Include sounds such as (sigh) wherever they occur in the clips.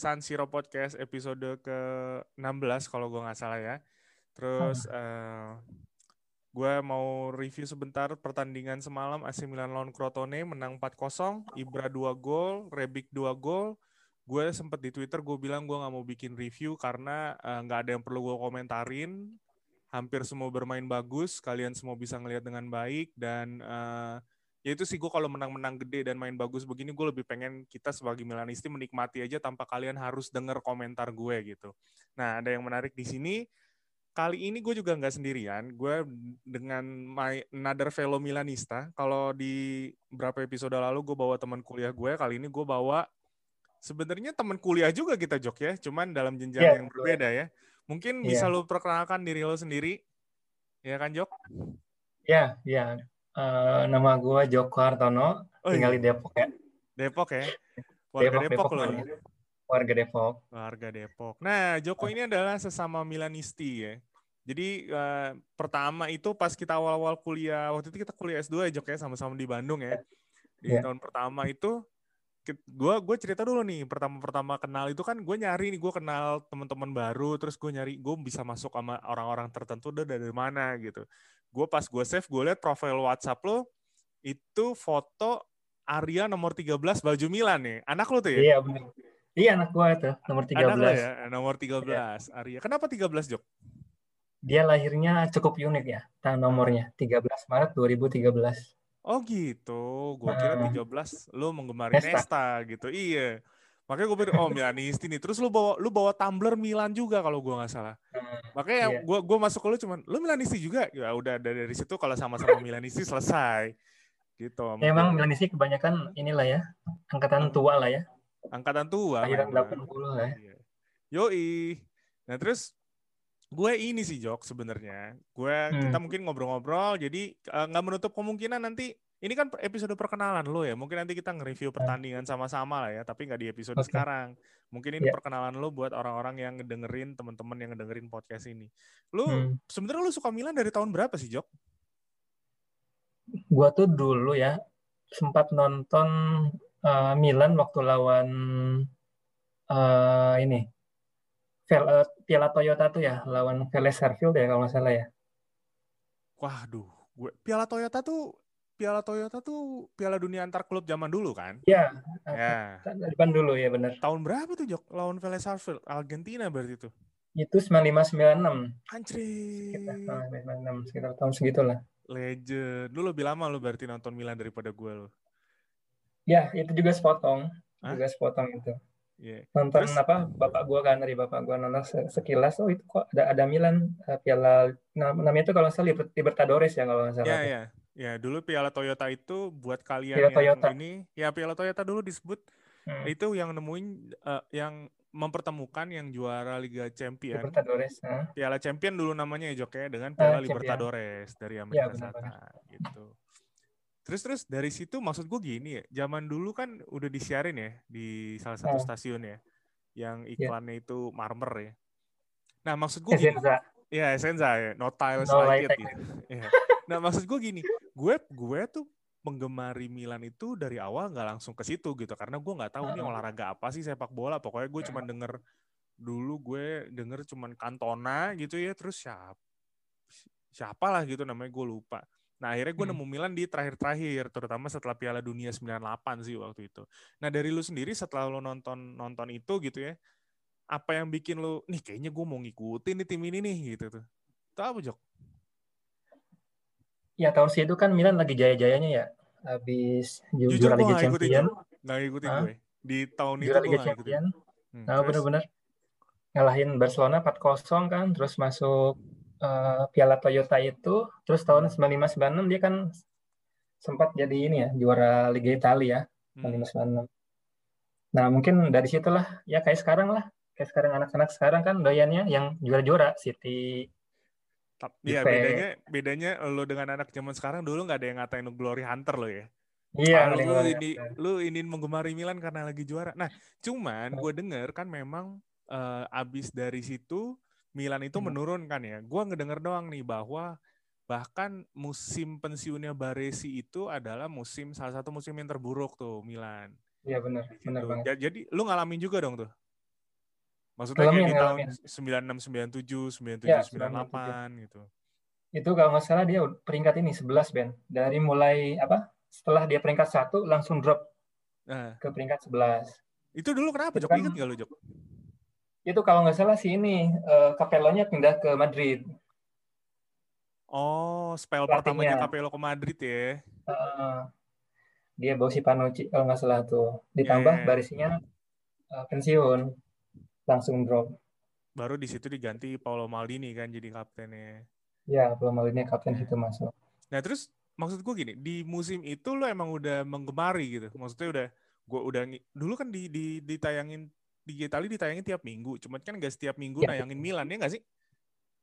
San Siro Podcast episode ke-16 kalau gue nggak salah ya. Terus uh, gue mau review sebentar pertandingan semalam AC Milan lawan Crotone menang 4-0, Ibra 2 gol, Rebic 2 gol. Gue sempet di Twitter gue bilang gue nggak mau bikin review karena eh, nggak uh, ada yang perlu gue komentarin. Hampir semua bermain bagus, kalian semua bisa ngelihat dengan baik dan uh, ya itu sih gue kalau menang-menang gede dan main bagus begini gue lebih pengen kita sebagai Milanisti menikmati aja tanpa kalian harus denger komentar gue gitu. Nah ada yang menarik di sini kali ini gue juga nggak sendirian. Gue dengan my another fellow Milanista. Kalau di berapa episode lalu gue bawa teman kuliah gue, kali ini gue bawa sebenarnya teman kuliah juga kita Jok ya, cuman dalam jenjang yeah, yang berbeda ya. Mungkin yeah. bisa lo perkenalkan diri lo sendiri, ya kan Jok? Ya, yeah, ya. Yeah. Uh, nama gue Joko Hartono, oh, tinggal iya. di Depok ya. Depok ya? Warga Depok, Depok, Depok loh. Warga Depok. Warga Depok. Nah, Joko ini adalah sesama Milanisti ya. Jadi uh, pertama itu pas kita awal-awal kuliah, waktu itu kita kuliah S2 ya Jok ya, sama-sama di Bandung ya. Di yeah. tahun pertama itu gue gue cerita dulu nih pertama-pertama kenal itu kan gue nyari nih gue kenal teman-teman baru terus gue nyari gue bisa masuk sama orang-orang tertentu udah dari mana gitu gue pas gue save gue liat profil WhatsApp lo itu foto Arya nomor 13 baju Milan nih. Anak lo tuh ya? Iya benar. Iya anak gue tuh nomor 13. Anak lo ya, nomor 13 iya. Arya. Kenapa 13 Jok? Dia lahirnya cukup unik ya, tang nomornya 13 Maret 2013. Oh gitu, gue kira 13 lo menggemari Nesta. Nesta gitu. Iya. Makanya gue pikir oh Milanisti nih. Terus lu bawa lu bawa tumbler Milan juga kalau gue nggak salah. Hmm, Makanya yeah. gue gue masuk ke lu cuman lu Milanisti juga. Ya udah dari, dari situ kalau sama-sama Milanisti selesai. Gitu. Ya, emang Milanisti kebanyakan inilah ya angkatan tua lah ya. Angkatan tua. Akhiran 80 lah ya. Iya. Yoi. Nah terus gue ini sih Jok sebenarnya. Gue hmm. kita mungkin ngobrol-ngobrol. Jadi eh, nggak uh, menutup kemungkinan nanti ini kan episode perkenalan lo ya. Mungkin nanti kita nge-review nah. pertandingan sama-sama lah ya, tapi nggak di episode okay. sekarang. Mungkin ini yeah. perkenalan lo buat orang-orang yang ngedengerin, teman-teman yang ngedengerin podcast ini. Lo hmm. sebenarnya lo suka Milan dari tahun berapa sih, Jok? Gua tuh dulu ya sempat nonton uh, Milan waktu lawan uh, ini uh, Piala Toyota tuh ya, lawan Vélez Sarsfield ya kalau nggak salah ya. Waduh, gue Piala Toyota tuh Piala Toyota tuh Piala Dunia antar klub zaman dulu kan? Iya. Ya. Depan dulu ya benar. Tahun berapa tuh Jok lawan Vélez Sarsfield? Argentina berarti itu. Itu 95 96. Anjir. Sekitar, oh, sekitar tahun segitulah. Legend. Lu lebih lama lu berarti nonton Milan daripada gue lo. Ya, itu juga sepotong. Hah? Juga sepotong itu. Yeah. Nonton Terus? apa bapak gua kan dari bapak gua nonton sekilas oh itu kok ada ada Milan uh, Piala namanya itu kalau salah Libertadores ya kalau nggak salah. Iya yeah, iya. Yeah. Ya, dulu Piala Toyota itu buat kalian Piala yang Toyota. ini, ya Piala Toyota dulu disebut hmm. itu yang nemuin uh, yang mempertemukan yang juara Liga Champion. Libertadores. Huh? Piala Champion dulu namanya ya Jok ya dengan Piala uh, Libertadores dari ya, Amerika ya, Selatan gitu. Terus terus dari situ maksud gue gini ya, zaman dulu kan udah disiarin ya di salah satu uh. stasiun ya, yang ya. iklannya yeah. itu marmer ya. Nah maksud gue gini, ya Essenza ya, no tiles no like it. Gitu. Ya. Nah maksud gue gini, gue gue tuh menggemari Milan itu dari awal nggak langsung ke situ gitu karena gue nggak tahu ini olahraga apa sih sepak bola. Pokoknya gue cuma denger dulu gue denger cuman Cantona gitu ya terus siapa siapa lah gitu namanya gue lupa. Nah akhirnya gue hmm. nemu Milan di terakhir-terakhir terutama setelah Piala Dunia 98 sih waktu itu. Nah dari lu sendiri setelah lu nonton nonton itu gitu ya apa yang bikin lu nih kayaknya gue mau ngikutin nih tim ini nih gitu tuh. Tahu Jok ya tahun segitu kan Milan lagi jaya-jayanya ya. Habis ju juara Liga Champion. Nggak ngikutin gue. Di tahun itu Liga Champion. Hmm, nah, benar-benar ngalahin Barcelona 4-0 kan, terus masuk uh, Piala Toyota itu, terus tahun 95-96 dia kan sempat jadi ini ya, juara Liga Italia ya, hmm. 95-96. Nah, mungkin dari situlah ya kayak sekarang lah. Kayak sekarang anak-anak sekarang kan doyannya yang juara-juara City, Iya bedanya bedanya lo dengan anak zaman sekarang dulu nggak ada yang ngatain lo glory hunter lo ya. Iya. lu ini lu ini menggemari Milan karena lagi juara. Nah cuman gue denger kan memang uh, abis dari situ Milan itu hmm. menurun kan ya. Gue ngedenger doang nih bahwa bahkan musim pensiunnya Baresi itu adalah musim salah satu musim yang terburuk tuh Milan. Iya benar, benar Gitu. banget. Ja- Jadi lu ngalamin juga dong tuh. Maksudnya Ngalamin, kayak di tahun ngalamin. 96 97, 97 Ya, 98 gitu. Itu kalau nggak salah dia peringkat ini 11 Ben. Dari mulai apa? Setelah dia peringkat satu langsung drop Nah, ke peringkat 11. itu dulu kenapa Itu Jok? kan- Ingat gak lu Jok? Itu kalau nggak salah sih ini eh, Capello-nya pindah ke Madrid. Oh, spell Pelatihnya. pertamanya Capello ke Madrid ya. Heeh. dia bawa si Panucci kalau nggak salah tuh. Ditambah Iya. Barisinya eh, pensiun, langsung drop. Baru di situ diganti Paolo Maldini kan jadi kaptennya. Ya, belum ini kapten situ masuk. Nah terus maksud gue gini, di musim itu lo emang udah menggemari gitu. Maksudnya udah gue udah dulu kan di, di ditayangin di Itali ditayangin tiap minggu. Cuman kan gak setiap minggu Iya. nayangin Milan ya gak sih?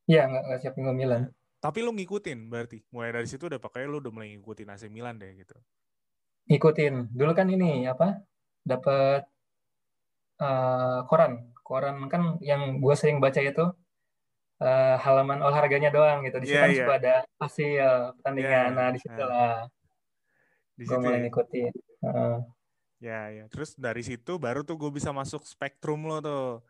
Iya, nggak nggak siap minggu Milan. Tapi lo ngikutin berarti. Mulai dari situ udah pakai lo udah mulai ngikutin AC Milan deh gitu. Ngikutin. Dulu kan ini apa? Dapat eh, koran. Koran kan yang gue sering baca itu eh, halaman olahraganya doang gitu. Di situ Iya, kan iya. suka ada hasil pertandingan. Iya, Nah, di situ lah Di gue situ mulai ya. ngikutin. Heeh. Ya, ya. Terus dari situ baru tuh gue bisa masuk spektrum lo tuh.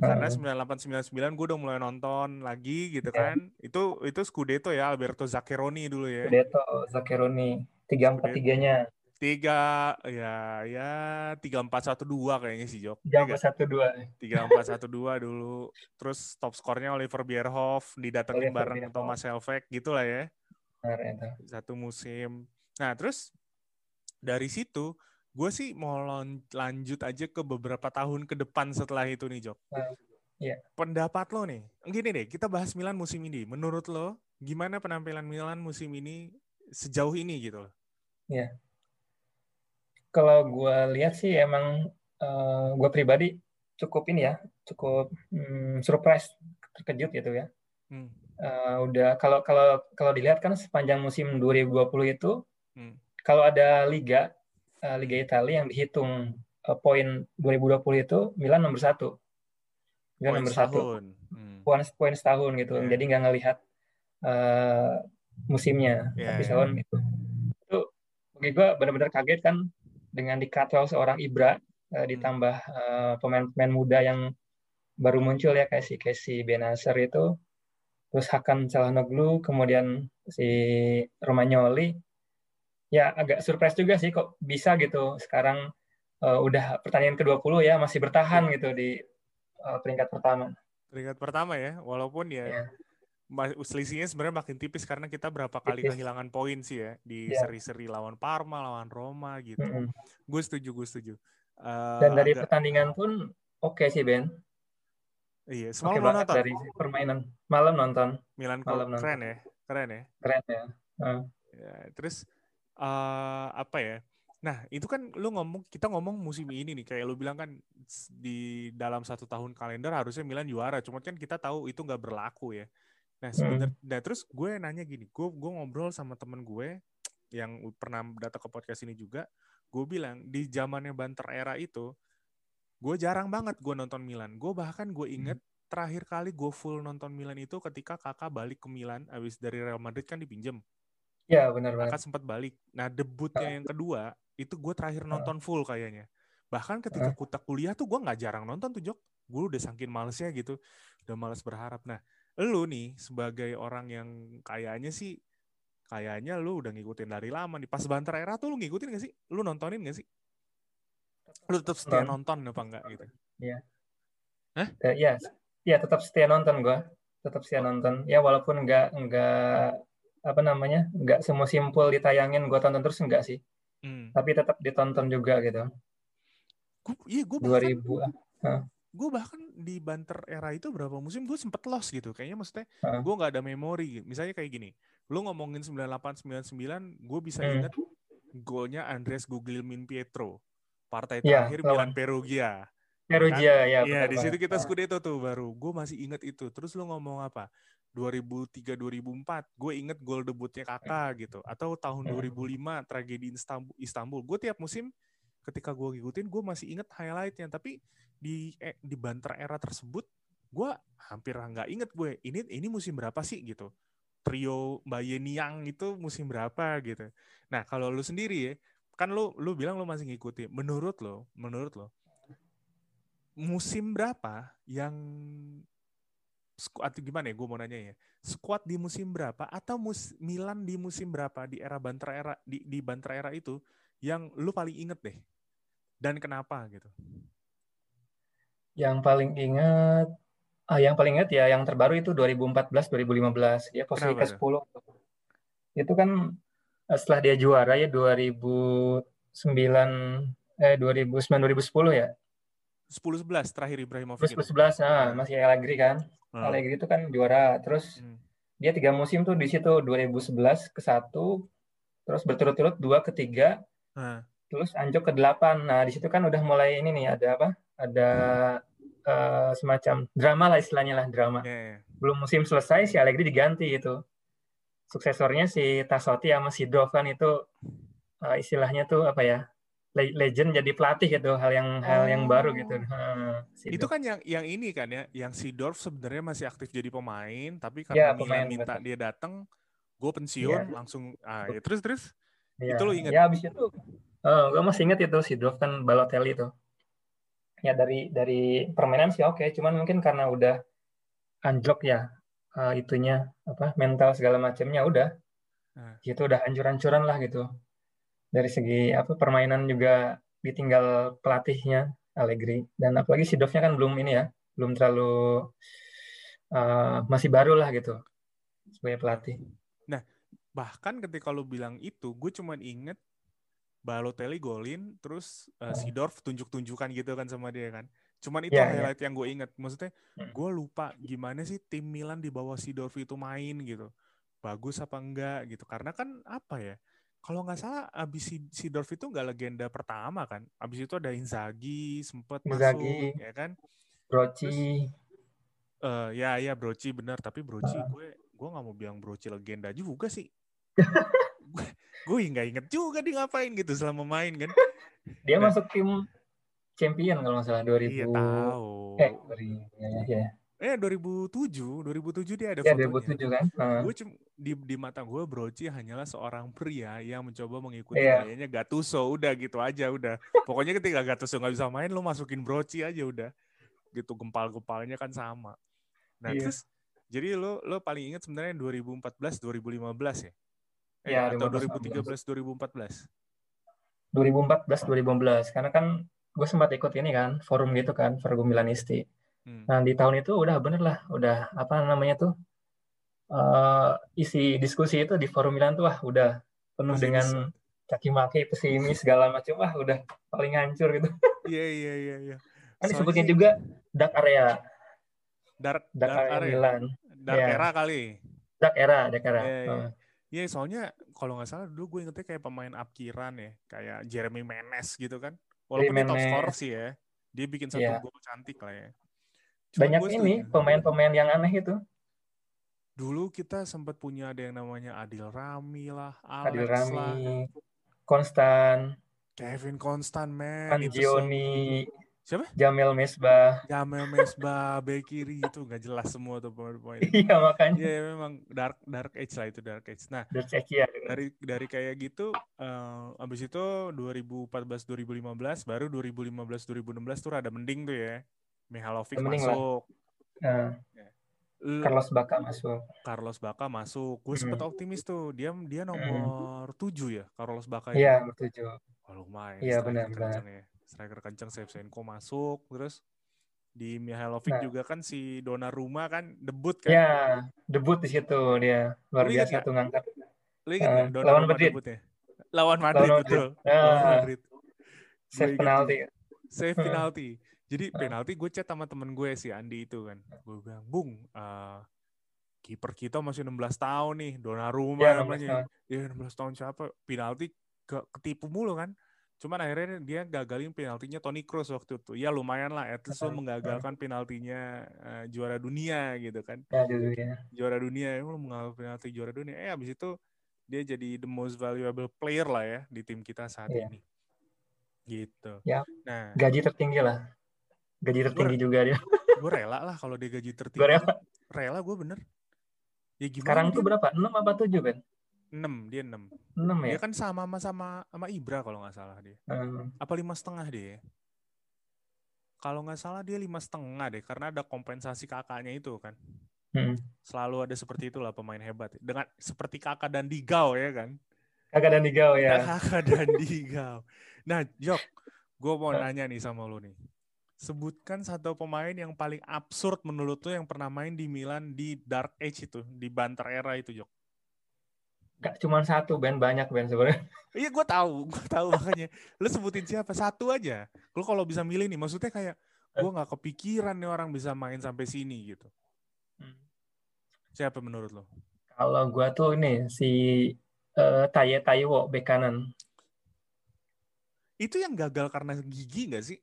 Karena Hmm. 9899 gue udah mulai nonton lagi gitu Iya. kan. Itu itu Scudetto ya Alberto Zaccheroni dulu ya. Scudetto, Zaccheroni, tiga empat tiganya, Tiga ya ya tiga empat satu dua kayaknya sih Jok. tiga Iya empat satu dua. Tiga empat satu dua dulu. Terus top skornya Oliver Bierhoff didatengin Oliver bareng Bierhoff. Thomas Helveg gitu lah ya. Benar itu. Satu musim. Nah terus dari situ gue sih mau lanjut aja ke beberapa tahun ke depan setelah itu nih Jok. Nah, iya. Pendapat lo nih, gini deh, kita bahas Milan musim ini. Menurut lo, gimana penampilan Milan musim ini sejauh ini gitu loh? Kalau gue lihat sih emang gue pribadi cukup ini ya, cukup hmm, surprise, terkejut gitu ya. Hmm. Eh, udah kalau kalau kalau dilihat kan sepanjang musim 2020 itu Hmm. kalau ada liga eh, Liga Italia yang dihitung eh, poin 2020 itu Milan nomor satu. Milan Poin nomor satu. setahun. Hmm. Poin poin setahun gitu. Iya. Jadi nggak ngelihat eh, musimnya, Iya, tapi iya. setahun gitu. Itu bagi gue benar-benar kaget kan dengan dikawal seorang Ibra eh, ditambah eh, pemain-pemain muda yang baru muncul ya kayak si Casey Benacer itu terus Hakan Calhanoglu kemudian si Romagnoli ya agak surprise juga sih kok bisa gitu sekarang eh, udah pertandingan ke-20 ya masih bertahan gitu di eh, peringkat pertama. Peringkat pertama ya, walaupun ya Iya. Selisihnya sebenarnya makin tipis karena kita berapa kali Tipis. kehilangan poin sih ya di Iya. seri-seri lawan Parma, lawan Roma gitu. Mm-mm. Gue setuju, gue setuju. Eh, Dan dari agak- pertandingan pun oke sih Ben. iya, semalam banget nonton dari permainan. Malam nonton. Milan malam nonton. keren ya, keren ya. Keren ya. Ya, terus eh apa ya? Nah, itu kan lu ngomong kita ngomong musim ini nih kayak lu bilang kan di dalam satu tahun kalender harusnya Milan juara, cuma kan kita tahu itu nggak berlaku ya. Nah, sebenarnya nah terus gue nanya gini, gue gue ngobrol sama temen gue yang pernah datang ke podcast ini juga, gue bilang di zamannya Banter era itu, gue jarang banget gue nonton Milan. Gue bahkan gue inget terakhir kali gue full nonton Milan itu ketika kakak balik ke Milan, abis dari Real Madrid kan dipinjem. Ya benar Kakak banget. sempat balik. Nah, debutnya yang kedua itu gue terakhir nonton full kayaknya. Bahkan ketika kutak kuliah tuh gue nggak jarang nonton tuh Jok. Gue udah saking malesnya gitu, udah males berharap. Nah, lu nih sebagai orang yang kayaknya sih, kayaknya lu udah ngikutin dari lama nih. Pas Banter era tuh lu ngikutin gak sih? Lu nontonin gak sih? Lu tetap setia nonton apa enggak gitu? Eh, ya, ya tetap setia nonton gua. Tetap setia nonton. Ya walaupun nggak nggak apa namanya nggak semua simpul ditayangin gua tonton terus enggak sih. Hmm. Tapi tetap ditonton juga gitu. Gua, iya, bahkan 2000 ah. Gue bahkan di banter era itu berapa musim gue sempet lost gitu kayaknya maksudnya Heeh. gue nggak ada memori misalnya kayak gini lu ngomongin 98 99 gue bisa Hmm. inget golnya Andres Guglielmin Pietro partai Iya, terakhir lawan. Milan Perugia Perugia ya. Iya benar di situ kita. Scudetto tuh baru gue masih inget itu terus lu ngomong apa 2003 2004 gue inget gol debutnya kakak gitu atau tahun Hmm. 2005 tragedi Istanbul Istanbul gue tiap musim ketika gue ngikutin gue masih inget highlightnya. Tapi di eh, di banter era tersebut gue hampir nggak inget gue ini ini musim berapa sih gitu. Trio Bayern Niang itu musim berapa gitu. Nah kalau lu sendiri ya kan lu lu bilang lu masih ngikuti. Menurut lo, menurut lo, musim berapa yang atau gimana ya gue mau nanya ya. Squad di musim berapa atau mus, Milan di musim berapa di era Bantra era di di Bantra era itu yang lu paling inget deh dan kenapa gitu? Yang paling inget ah yang paling inget ya yang terbaru itu 2014 2015 ya posisi ke 10 itu kan eh, setelah dia juara ya 2009 eh 2009 2010 ya? 10 11 terakhir Ibrahimovic 10 11 nah, masih Allegri kan? Hmm. Allegri itu kan juara. Terus hmm. dia tiga musim tuh di situ 2011 ke satu terus berturut-turut dua ke tiga. Hmm. Terus anjok ke delapan nah di situ kan udah mulai ini nih ada apa ada uh, semacam drama lah istilahnya lah drama yeah, yeah. belum musim selesai si Allegri diganti itu suksesornya si Tasoti sama si Dovan itu uh, istilahnya tuh apa ya legend jadi pelatih gitu hal yang oh. hal yang baru gitu. Hmm, itu kan yang yang ini kan ya, yang si Dorf sebenarnya masih aktif jadi pemain, tapi karena ya, pemain, minta betul. dia datang, gue pensiun ya. langsung. Ah, ya, terus terus ya. itu lo ingat? Ya abis itu, oh, eh, gue masih inget itu si Dorf kan Balotelli itu. Ya dari dari permainan sih oke, okay. cuman mungkin karena udah anjlok ya uh, itunya apa mental segala macamnya udah, nah. itu udah hancur-hancuran lah gitu dari segi apa permainan juga ditinggal pelatihnya Allegri dan apalagi si Dovnya kan belum ini ya belum terlalu uh, masih baru lah gitu sebagai pelatih. Nah bahkan ketika lo bilang itu gue cuma inget Balotelli golin terus uh. Sidorf tunjuk-tunjukkan gitu kan sama dia kan. Cuman itu yeah, ya. highlight yeah. yang gue inget. Maksudnya hmm. gue lupa gimana sih tim Milan di bawah Sidorf itu main gitu. Bagus apa enggak gitu. Karena kan apa ya? kalau nggak salah abis si Sidorf itu nggak legenda pertama kan abis itu ada Inzaghi sempet Inzaghi, masuk ya kan Broci uh, ya ya Broci benar tapi Broci uh. gue gue nggak mau bilang Broci legenda juga sih (laughs) gue gue nggak inget juga dia ngapain gitu selama main kan dia nah, masuk tim champion kalau nggak salah 2000 iya tahu eh 2000 ya, ya. Eh 2007, 2007 dia ada ya, fotonya. 2007 kan. Uh. Gue di di mata gue Broci hanyalah seorang pria yang mencoba mengikuti yeah. gayanya Gattuso, udah gitu aja udah. Pokoknya ketika Gattuso nggak bisa main lo masukin Broci aja udah. Gitu gempal-gempalnya kan sama. Nah, yeah. terus jadi lo lo paling ingat sebenarnya 2014 2015 ya? Eh, ya, atau 2013 2014? 2014 2015 karena kan gue sempat ikut ini kan forum gitu kan forum Milanisti Hmm. Nah di tahun itu udah bener lah, udah apa namanya tuh uh, isi diskusi itu di forum Milan tuh wah udah penuh Masih dengan caci maki, pesimis segala macam wah udah paling hancur gitu. (laughs) Iya iya iya. iya. Kan disebutnya juga dark area. Dark, dark, dark area, Milan. Dark ya. era kali. Dark era, dark era. Iya, iya. Uh. Iya, soalnya kalau nggak salah dulu gue ingetnya kayak pemain upkiran ya, kayak Jeremy Menes gitu kan. Walaupun dia top scorer sih ya, dia bikin satu yeah. gol cantik lah ya. Cuma banyak ini pemain-pemain yang aneh itu. Dulu kita sempat punya ada yang namanya Adil Rami lah, Alex Adil Rami, lah. Konstan, Kevin Konstan, man. Angioni, siapa? Jamil Mesbah. Jamil Mesbah, (laughs) Bekiri itu nggak jelas semua tuh pemain-pemain. (laughs) iya makanya. Iya memang dark dark age lah itu dark age. Nah, dark age ya. Dari dari kayak gitu, uh, abis itu 2014 2015 baru 2015 2016 tuh rada mending tuh ya. Mihalovic masuk. Uh, Carlos Baka masuk. Carlos Baka masuk. Gue sempet hmm. optimis tuh. Dia dia hmm. nomor tujuh ya, Carlos Baka Iya, nomor tujuh. Oh, lumayan. Iya, benar benar. Ya. Striker kencang Shevchenko masuk, terus di Mihalovic nah. juga kan si Donnarumma kan debut kan? Iya, debut di situ dia. Luar biasa tuh ngangkat. Lu ingat uh, lawan Madrid. Debutnya? Lawan Madrid, lawan betul. Madrid. Uh, lawan Madrid. Save penalti. Save penalti. Jadi penalti gue chat sama temen gue si Andi itu kan. Gue bilang, Bung, uh, kiper kita masih 16 tahun nih, Donnarumma ya, namanya. Ya 16 tahun siapa? Penalti ke, ketipu mulu kan. Cuman akhirnya dia gagalin penaltinya Toni Kroos waktu itu. Ya lumayan lah, at least lo menggagalkan penaltinya uh, juara dunia gitu kan. Ya, dunia. Juara dunia, ya lo menggagalkan penalti juara dunia. Eh abis itu dia jadi the most valuable player lah ya di tim kita saat ya. ini. Gitu. Ya, nah, gaji tertinggi lah gaji tertinggi gua, juga dia. Gue rela lah kalau dia gaji tertinggi. Gue rela. Rela gue bener. Ya gimana Sekarang tuh berapa? 6 apa 7 kan? 6 6, dia 6. 6 ya? Dia kan sama sama sama, sama Ibra kalau nggak salah dia. Hmm. Apa lima setengah dia? Kalau nggak salah dia lima setengah deh, karena ada kompensasi kakaknya itu kan. Hmm. Selalu ada seperti itulah pemain hebat. Dengan seperti kakak dan Digau ya kan. Kakak dan Digau ya. (laughs) Kakak dan Digau. Nah, Jok, gue mau Hah? nanya nih sama lu nih. Sebutkan satu pemain yang paling absurd menurut lu yang pernah main di Milan di Dark Age itu, di Banter era itu, Jok. Gak cuma satu band banyak band sebenarnya. Iya, gue tahu, gue tahu makanya. Lu sebutin siapa? Satu aja. Lu kalau bisa milih nih, maksudnya kayak gue nggak kepikiran nih orang bisa main sampai sini gitu. Siapa menurut lo? Kalau gua tuh ini si eh, Taye Taiwo bek kanan. Itu yang gagal karena gigi nggak sih?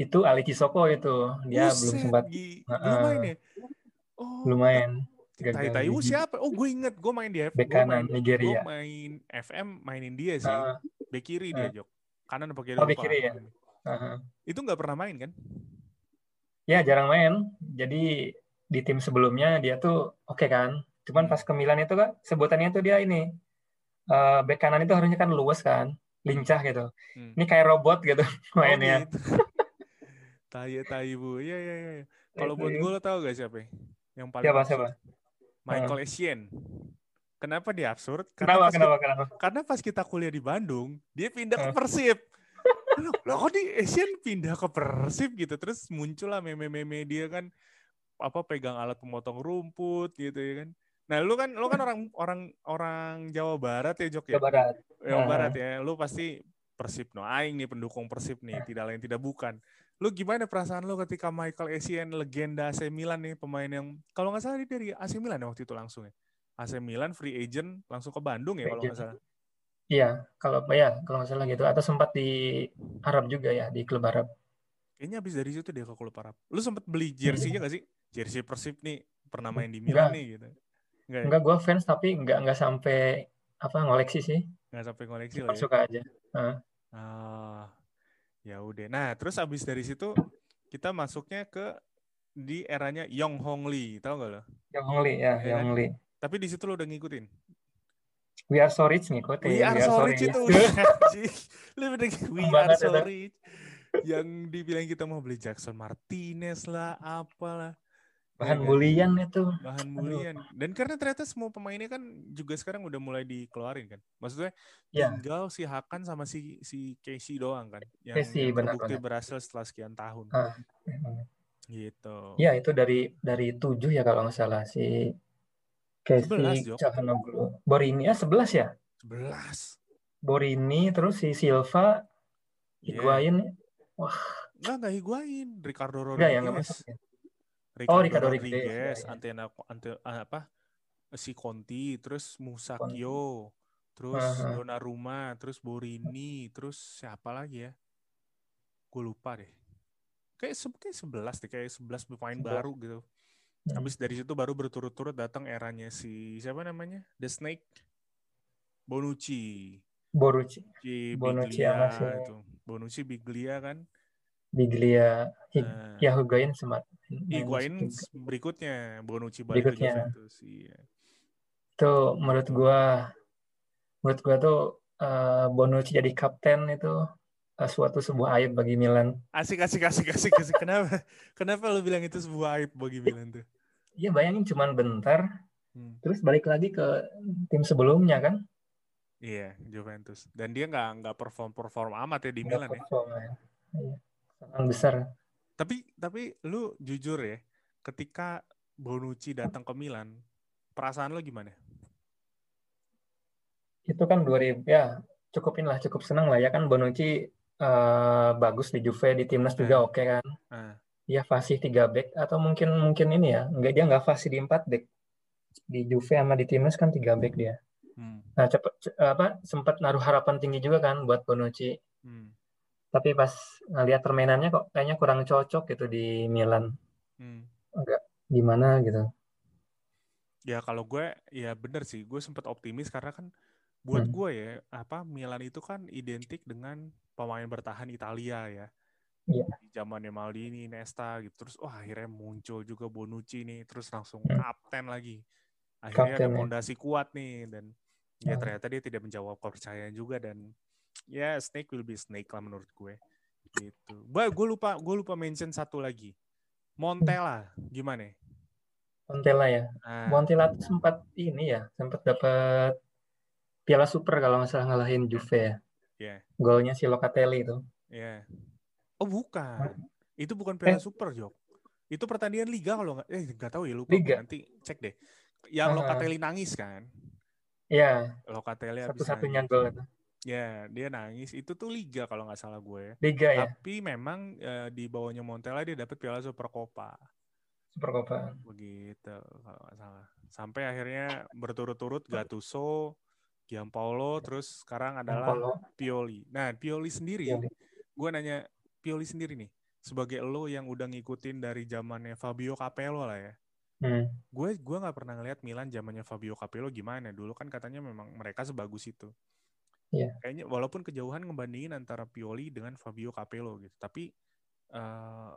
Itu Ali Chisoko itu. Dia belum Buset, sempat Gi. Belum main ya? Oh, belum Tai Taiwu gigi. siapa? Oh, gue inget. Gue main di FM. Bek Gue main, kanan gue Nigeria. main FM, mainin dia sih. Heeh. Bek kiri dia, Jok. Kanan apa kiri? Oh, bek kiri ya? Heeh. Itu nggak pernah main kan? Ya jarang main. Jadi di tim sebelumnya dia tuh oke kan. Cuman Hmm. pas ke Milan itu kan sebutannya tuh dia ini eh bek kanan itu harusnya kan luas kan, lincah gitu. Hmm. Ini kayak robot gitu Oh, mainnya. gitu. (laughs) Tai Taiwu. Iya, iya, iya. Kalau buat gue lo tau gak siapa? ya? Yang paling Siapa siapa? Michael Essien. Kenapa dia absurd? Kenapa pas kenapa kenapa? karena pas kita kuliah di Bandung, dia pindah ke Eh. Persib. Loh, loh kok di Asian pindah ke Persib gitu? Terus muncullah meme-meme dia kan apa pegang alat pemotong rumput gitu ya kan. Nah, lu kan lu kan orang orang orang Jawa Barat ya, Jok ya? Jawa Barat. Jawa. Barat ya. Lu pasti Persib no aing nih pendukung Persib nih, tidak lain tidak bukan. Lu gimana perasaan lu ketika Michael Essien legenda AC Milan nih, pemain yang kalau nggak salah dia dari AC Milan ya waktu itu langsung ya. AC Milan free agent langsung ke Bandung ya kalau nggak salah. Iya, kalau ya kalau nggak salah gitu. Atau sempat di Arab juga ya, di klub Arab. Kayaknya habis dari situ dia ke klub Arab. Lu sempet beli jersey-nya gak sih? Jersey Persib nih pernah main di Milan Enggak. nih gitu. Enggak, ya? Enggak, gue fans tapi nggak nggak sampai apa ngoleksi sih. Nggak sampai Cuma lah ya. suka aja. Ya udah. Nah, terus habis dari situ kita masuknya ke di eranya Yong Hong Lee, tahu gak lo? Yang Hongli ya, Iya yang kan? Hongli. Tapi di situ lo udah ngikutin. We are so rich ngikutin. We are so rich itu. (laughs) (laughs) bener we are so rich. Yang dibilang kita mau beli Jackson Martinez lah, apalah. Bahan Ya kan? bulian itu. bahan bulian dan karena ternyata semua pemainnya kan juga sekarang udah mulai dikeluarin kan maksudnya Ya. tinggal si Hakan sama si si Casey doang kan yang, Casey, yang benar, terbukti benar. berhasil setelah sekian tahun Ah. gitu Ya itu dari dari tujuh ya kalau nggak salah si 11, Casey Jok. Calhanoglu. Borini ya 11 ya? 11 Borini terus si Silva, Iya. Higuain. Enggak, enggak Higuain. Ricardo Rodriguez. Enggak ya nggak masuk ya? Ricardo, Oh, Ricardo Rodriguez, Rodriguez, ya, ya. Antena, ante- ah, apa? Si Conti, terus Musa Conti. Terus Aha. Donnarumma, terus Borini, terus siapa lagi ya? Gue lupa deh. Kayak, se- kayak 11 deh, kayak 11 pemain 11. baru gitu. Hmm. Habis dari situ baru berturut-turut datang eranya si siapa namanya? The Snake. Bonucci. Borucci, Si Bonucci Biglia sama si itu. Bonucci Biglia kan. Biglia, Nah, ya Higuain sempat. Higuain juga. berikutnya Bonucci balik ke Berikutnya. Juventus. Iya. Itu menurut gua menurut gua tuh eh, Bonucci jadi kapten itu eh, suatu sebuah aib bagi Milan. Asik asik asik asik asik. Kenapa? (laughs) Kenapa lu bilang itu sebuah aib bagi Milan tuh? Iya bayangin cuman bentar, Hmm. terus balik lagi ke tim sebelumnya kan? Iya, Juventus. Dan dia nggak nggak perform perform amat ya di Nggak Milan ya. perform ya. Iya. Kesalahan besar. Tapi tapi lu jujur ya, ketika Bonucci datang ke Milan, perasaan lu gimana? Itu kan 2000 ya cukupin lah cukup senang lah ya kan Bonucci eh, bagus di Juve di timnas juga oke kan. Ah. Iya fasih 3 back atau mungkin mungkin ini ya enggak dia nggak fasih di 4 back. Di Juve sama di timnas kan 3 back dia. Hmm. Nah, cepet ce- apa sempat naruh harapan tinggi juga kan buat Bonucci. Hmm. Tapi pas ngeliat permainannya kok kayaknya kurang cocok gitu di Milan. Hmm. Gimana gitu. Ya kalau gue ya bener sih, gue sempat optimis karena kan buat Hmm. gue ya apa Milan itu kan identik dengan pemain bertahan Italia ya. Iya. Di zamannya Maldini, Nesta gitu. Terus wah akhirnya muncul juga Bonucci nih, terus langsung Hmm. kapten lagi. Akhirnya ada Kapten, ya. pondasi kuat nih dan ya Hmm. ternyata dia tidak menjawab kepercayaan juga dan ya snake will be snake lah menurut gue gitu. Bah, gue lupa gue lupa mention satu lagi. Montella gimana? Montella ya. Nah, Montella tuh sempat ini ya, sempat dapat Piala Super kalau nggak salah ngalahin Juve ya. ya, Golnya si Locatelli itu. ya. Oh bukan, itu bukan Piala Super Jok. Itu pertandingan liga kalau nggak, eh nggak tahu ya lupa. Liga? Nanti cek deh. Yang Ah. Locatelli nangis kan? Iya, Locatelli habis satu-satunya gol itu. Ya, dia nangis. Itu tuh liga kalau nggak salah gue. Liga ya, Tapi memang eh, di bawahnya Montella dia dapat Piala Supercopa. Super Copa. Begitu kalau nggak salah. Sampai akhirnya berturut-turut Gattuso, Giampaolo, terus sekarang adalah. Pioli. Nah, Pioli sendiri, Pioli. gue nanya Pioli sendiri nih, sebagai lo yang udah ngikutin dari zamannya Fabio Capello lah ya. Hmm. Gue gua nggak pernah ngeliat Milan zamannya Fabio Capello gimana. Dulu kan katanya memang mereka sebagus itu. Iya. Kayaknya walaupun kejauhan ngebandingin antara Pioli dengan Fabio Capello gitu. Tapi eh,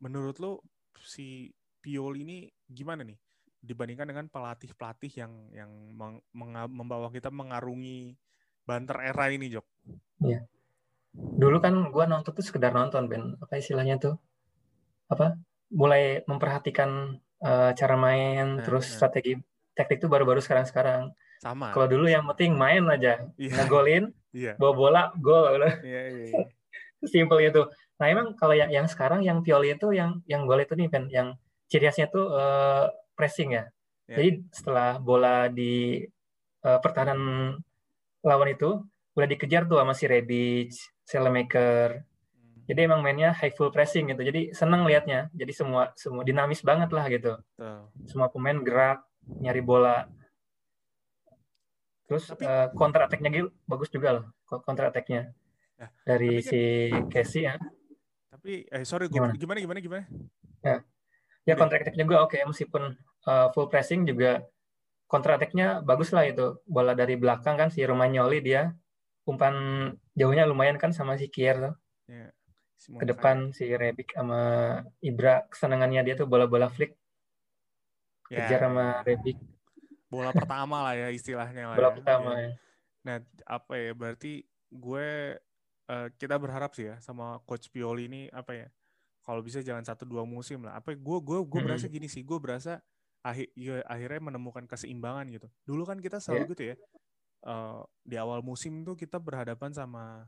menurut lo si Pioli ini gimana nih dibandingkan dengan pelatih-pelatih yang yang meng- membawa kita mengarungi banter era ini, Jok? Dulu kan gua nonton tuh sekedar nonton, Ben. Apa istilahnya tuh? Apa? Mulai memperhatikan eh, cara main, Nah, terus nah. strategi taktik tuh baru-baru sekarang-sekarang. Sama. Kalau dulu yang penting main aja, Iya. ngegolin, Iya. bawa bola, gol, udah. (laughs) Iya, iya. Simpel itu. Nah, emang kalau yang yang sekarang yang Pioli itu yang yang gol itu nih, yang ciri khasnya tuh eh, pressing ya. Ya. Jadi setelah bola di eh, pertahanan lawan itu udah dikejar tuh sama si Rebic, Selemaker. Jadi emang mainnya high full pressing gitu. Jadi seneng liatnya. Jadi semua semua dinamis banget lah gitu. Betul. Semua pemain gerak, nyari bola. Terus Tapi- eh, counter attack-nya gitu bagus juga loh. counter attack-nya. Nah, Dari tapi si Casey ya. Tapi eh sorry gue Gimana? gimana gimana gimana? Ya Udah. counter attack juga oke meskipun uh, full pressing juga counter attack-nya bagus lah itu. Bola dari belakang kan si Romagnoli dia umpan jauhnya lumayan kan sama si Kier tuh. Ya. Si Ke depan si Rebic sama Ibra kesenangannya dia tuh bola-bola flick Ya, kejar sama ya. Rebic bola pertama lah ya istilahnya lah. bola ya. pertama Ya. ya. Nah, apa ya? Berarti gue eh, kita berharap sih ya sama coach Pioli ini apa ya? Kalau bisa jangan satu dua musim lah. Apa gue gue gue berasa gini sih, gue berasa akhir ya, akhirnya menemukan keseimbangan gitu. Dulu kan kita selalu gitu ya. eh, di awal musim tuh kita berhadapan sama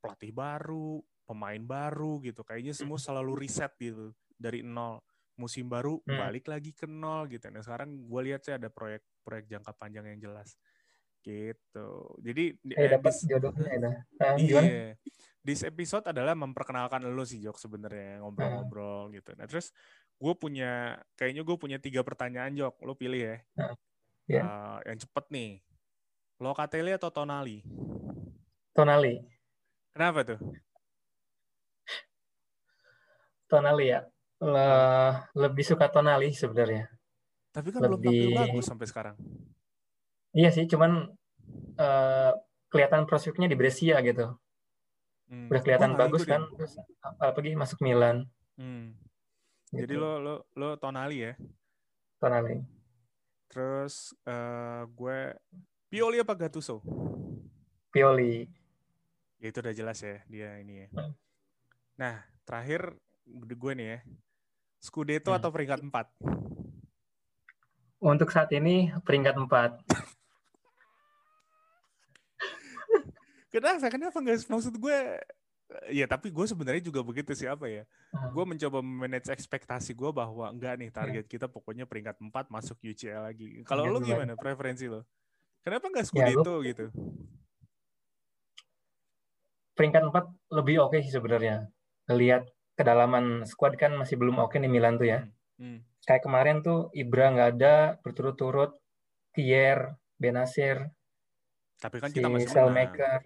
pelatih baru, pemain baru gitu. Kayaknya semua selalu riset gitu dari nol. Musim baru Hmm. balik lagi ke nol gitu. Nah sekarang gue lihat sih ada proyek-proyek jangka panjang yang jelas gitu. Jadi di- eh, dapat jodohnya. (laughs) Ah, gimana? Iya. This episode adalah memperkenalkan lo sih Jok sebenarnya ngobrol-ngobrol gitu. Nah terus gue punya kayaknya gue punya tiga pertanyaan Jok. Lo pilih ya. Ah, iya. Eh, yang cepet nih. Locatelli atau Tonali? Tonali. Kenapa tuh? Tonali ya. Le- lebih suka Tonali sebenarnya. Tapi kan belum tampil Lebih- bagus sampai sekarang. Iya sih, cuman eh, kelihatan prospeknya di Brescia gitu. Hmm, Udah kelihatan gua nggak bagus kan. Terus apalagi masuk Milan. Hmm. Jadi Gitu. lo lo lo Tonali ya. Tonali. Terus eh, gue Pioli apa Gattuso? Pioli. Ya itu udah jelas ya dia ini ya. Hmm. Nah terakhir gue nih ya. Scudetto Hmm. atau peringkat 4? Untuk saat ini peringkat 4. Kenapa? Kenapa nggak? Maksud gue, ya tapi gue sebenarnya juga begitu sih apa ya. Hmm. Gue mencoba manage ekspektasi gue bahwa enggak nih target kita pokoknya peringkat 4 masuk UCL lagi. Kalau lo gimana preferensi lo? Kenapa nggak Ya, Scudetto gitu? Peringkat 4 lebih oke sih sebenarnya. Lihat kedalaman squad kan masih belum oke nih Milan tuh ya. Hmm. Kayak kemarin tuh Ibra nggak ada berturut-turut. Kier, Benasir, Tapi kan si kita masih menang. Selmaker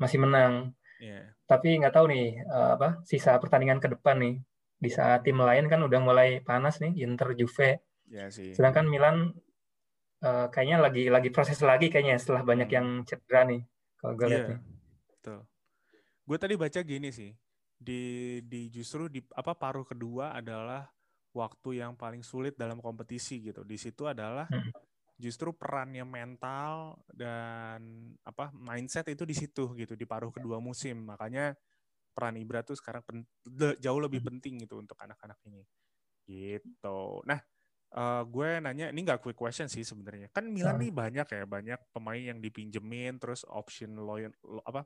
masih menang. Iya. Tapi nggak tahu nih eh, apa sisa pertandingan ke depan nih. Di saat tim lain kan udah mulai panas nih, Inter, Juve. Ya sih. Sedangkan Milan eh, kayaknya lagi lagi proses lagi kayaknya setelah banyak Hmm. yang cedera nih. Kalau gue lihat Iya. Gue tadi baca gini sih. Di di justru di apa paruh kedua adalah waktu yang paling sulit dalam kompetisi gitu. Di situ adalah Hmm. justru perannya mental dan apa mindset itu di situ gitu di paruh kedua musim. Makanya peran Ibra tuh sekarang pen, jauh lebih penting gitu untuk anak-anak ini. Gitu. Nah uh, gue nanya ini nggak quick question sih sebenarnya. Kan Milan nih banyak ya banyak pemain yang dipinjemin terus option loyal apa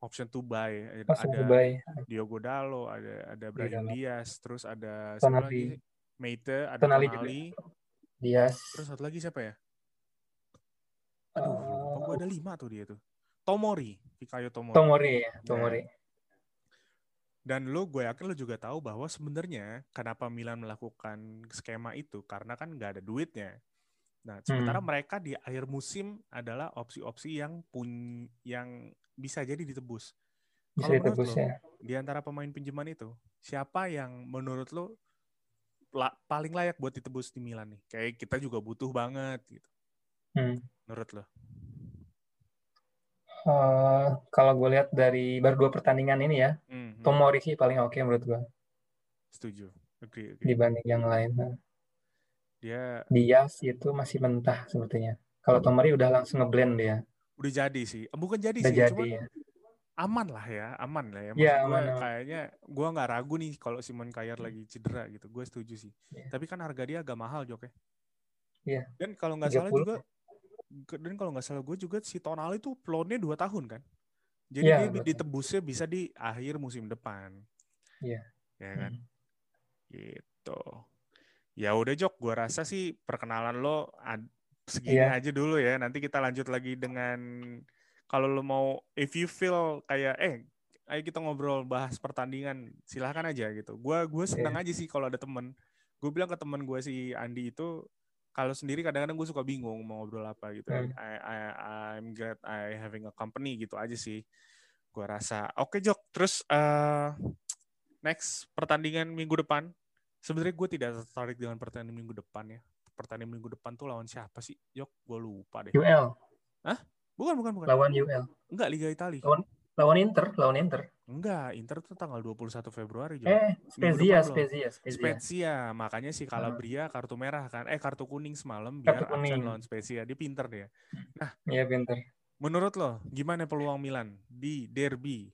option to buy Option ada to buy. Diogo Dalo ada ada Brian Dalo. Diaz terus ada Tonali. lagi Meite ada Tonali Tonali. Dias. terus satu lagi siapa ya aduh lupa gue Eh, ada lima tuh dia tuh Tomori Fikayo Tomori Tomori ya, Tomori. dan lo gue yakin lo juga tahu bahwa sebenarnya kenapa Milan melakukan skema itu karena kan nggak ada duitnya nah sementara Hmm. mereka di akhir musim adalah opsi-opsi yang pun yang bisa jadi ditebus Bisa Kalau ditebus lo, ya. di antara pemain pinjaman itu siapa yang menurut lo la- paling layak buat ditebus di Milan nih kayak kita juga butuh banget gitu Hmm. menurut lo Eh, kalau gue lihat dari baru dua pertandingan ini ya, Hmm, hmm. Tomori sih paling oke menurut gue setuju agree. dibanding yang lain. Nah, dia Dias itu masih mentah sepertinya. Kalau Tomori udah langsung ngeblend dia, udah jadi sih bukan jadi udah sih jadi cuman ya. aman lah ya aman lah ya Iya, gue kayaknya gue nggak ragu nih kalau Simon Kjaer lagi cedera gitu gue setuju sih Iya. tapi kan harga dia agak mahal Jok ya Iya. dan kalau nggak salah 30. juga dan kalau nggak salah gue juga si Tonali tuh loannya dua tahun kan jadi Iya, dia betul. ditebusnya bisa di akhir musim depan Iya. ya kan Hmm. gitu ya udah Jok gue rasa sih perkenalan lo ad- segini Iya. aja dulu ya. Nanti kita lanjut lagi dengan kalau lo mau if you feel kayak eh ayo kita ngobrol bahas pertandingan silahkan aja gitu. Gue gue senang Iya. aja sih kalau ada temen. Gue bilang ke temen gue si Andi itu kalau sendiri kadang-kadang gue suka bingung mau ngobrol apa gitu Hmm. I, I, I'm glad I having a company gitu aja sih. Gue rasa. Oke Jok. Terus eh next pertandingan minggu depan. Sebenarnya gue tidak tertarik dengan pertandingan minggu depan ya pertandingan minggu depan tuh lawan siapa sih Jok gue lupa deh UL bukan bukan bukan lawan UL, enggak Liga Italia Lawan- lawan Inter, lawan Inter. enggak Inter tuh tanggal 21 Februari Jok Eh, Spezia. Spezia, Spezia. Spezia makanya si Calabria kartu merah kan eh kartu kuning semalam Hmm. Kartu biar absen kuning. lawan Spezia dia pinter dia Iya, pinter. menurut lo gimana peluang Milan di derby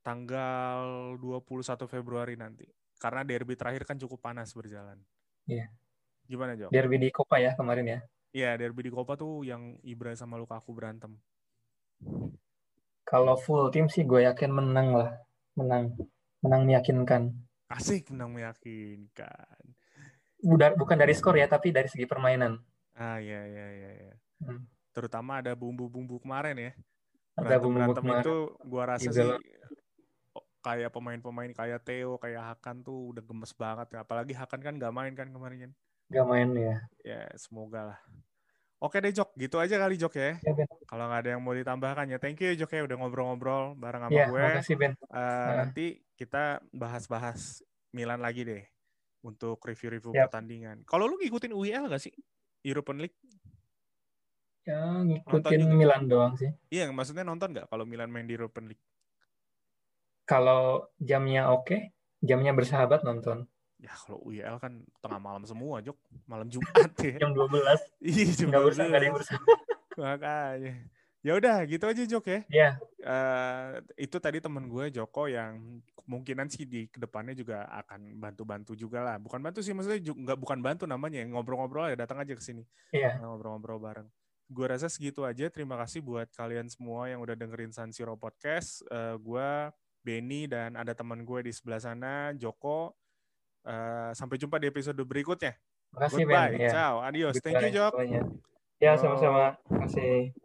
tanggal 21 Februari nanti karena derby terakhir kan cukup panas berjalan Iya. Gimana Jok? Derby di Copa ya kemarin ya. Iya derby di Copa tuh yang Ibra sama Lukaku berantem Kalau full tim sih gue yakin menang lah. Menang. Menang meyakinkan. asik menang meyakinkan Udah, bukan dari skor ya, tapi dari segi permainan. ah iya iya iya iya. Hmm. terutama ada bumbu-bumbu kemarin ya Ada berantem bumbu berantem kemarin. itu gua rasa Juga sih kayak pemain-pemain kayak Theo kayak Hakan tuh udah gemes banget ya apalagi Hakan kan nggak main kan kemarin kan Gak main ya. ya semoga lah oke deh Jok gitu aja kali Jok ya Ya, Ben. kalau nggak ada yang mau ditambahkan ya thank you ya Jok ya udah ngobrol-ngobrol bareng sama Ya, gue makasih Ben. Eh, Nah. nanti kita bahas-bahas Milan lagi deh untuk review-review Yap. pertandingan kalau lu ngikutin UEL gak sih European League Ya, Nonton ngikutin juga. Milan doang sih. iya maksudnya nonton nggak kalau Milan main di European League Kalau jamnya oke, jamnya bersahabat nonton. Ya kalau UEL kan tengah malam semua, Jok. Malam Jumat (laughs) ya. Jam 12 Iya, jam nggak bersama, nggak ada yang 12. bersama. (laughs) Makanya. Ya udah, gitu aja Jok ya. Ya, Eh, itu tadi temen gue Joko yang kemungkinan sih di ke depannya juga akan bantu-bantu juga lah. Bukan bantu sih, maksudnya ju- nggak bukan bantu namanya. Ngobrol-ngobrol ya datang aja ke sini. iya. Ngobrol-ngobrol bareng. Gue rasa segitu aja. Terima kasih buat kalian semua yang udah dengerin San Siro Podcast. Eh, gue, Benny, dan ada teman gue di sebelah sana, Joko. Eh, sampai jumpa di episode berikutnya. Makasih Ben. Goodbye. Ya. Ciao. Adios. Thank you, Jok. semuanya. Ya, sama-sama. Terima kasih.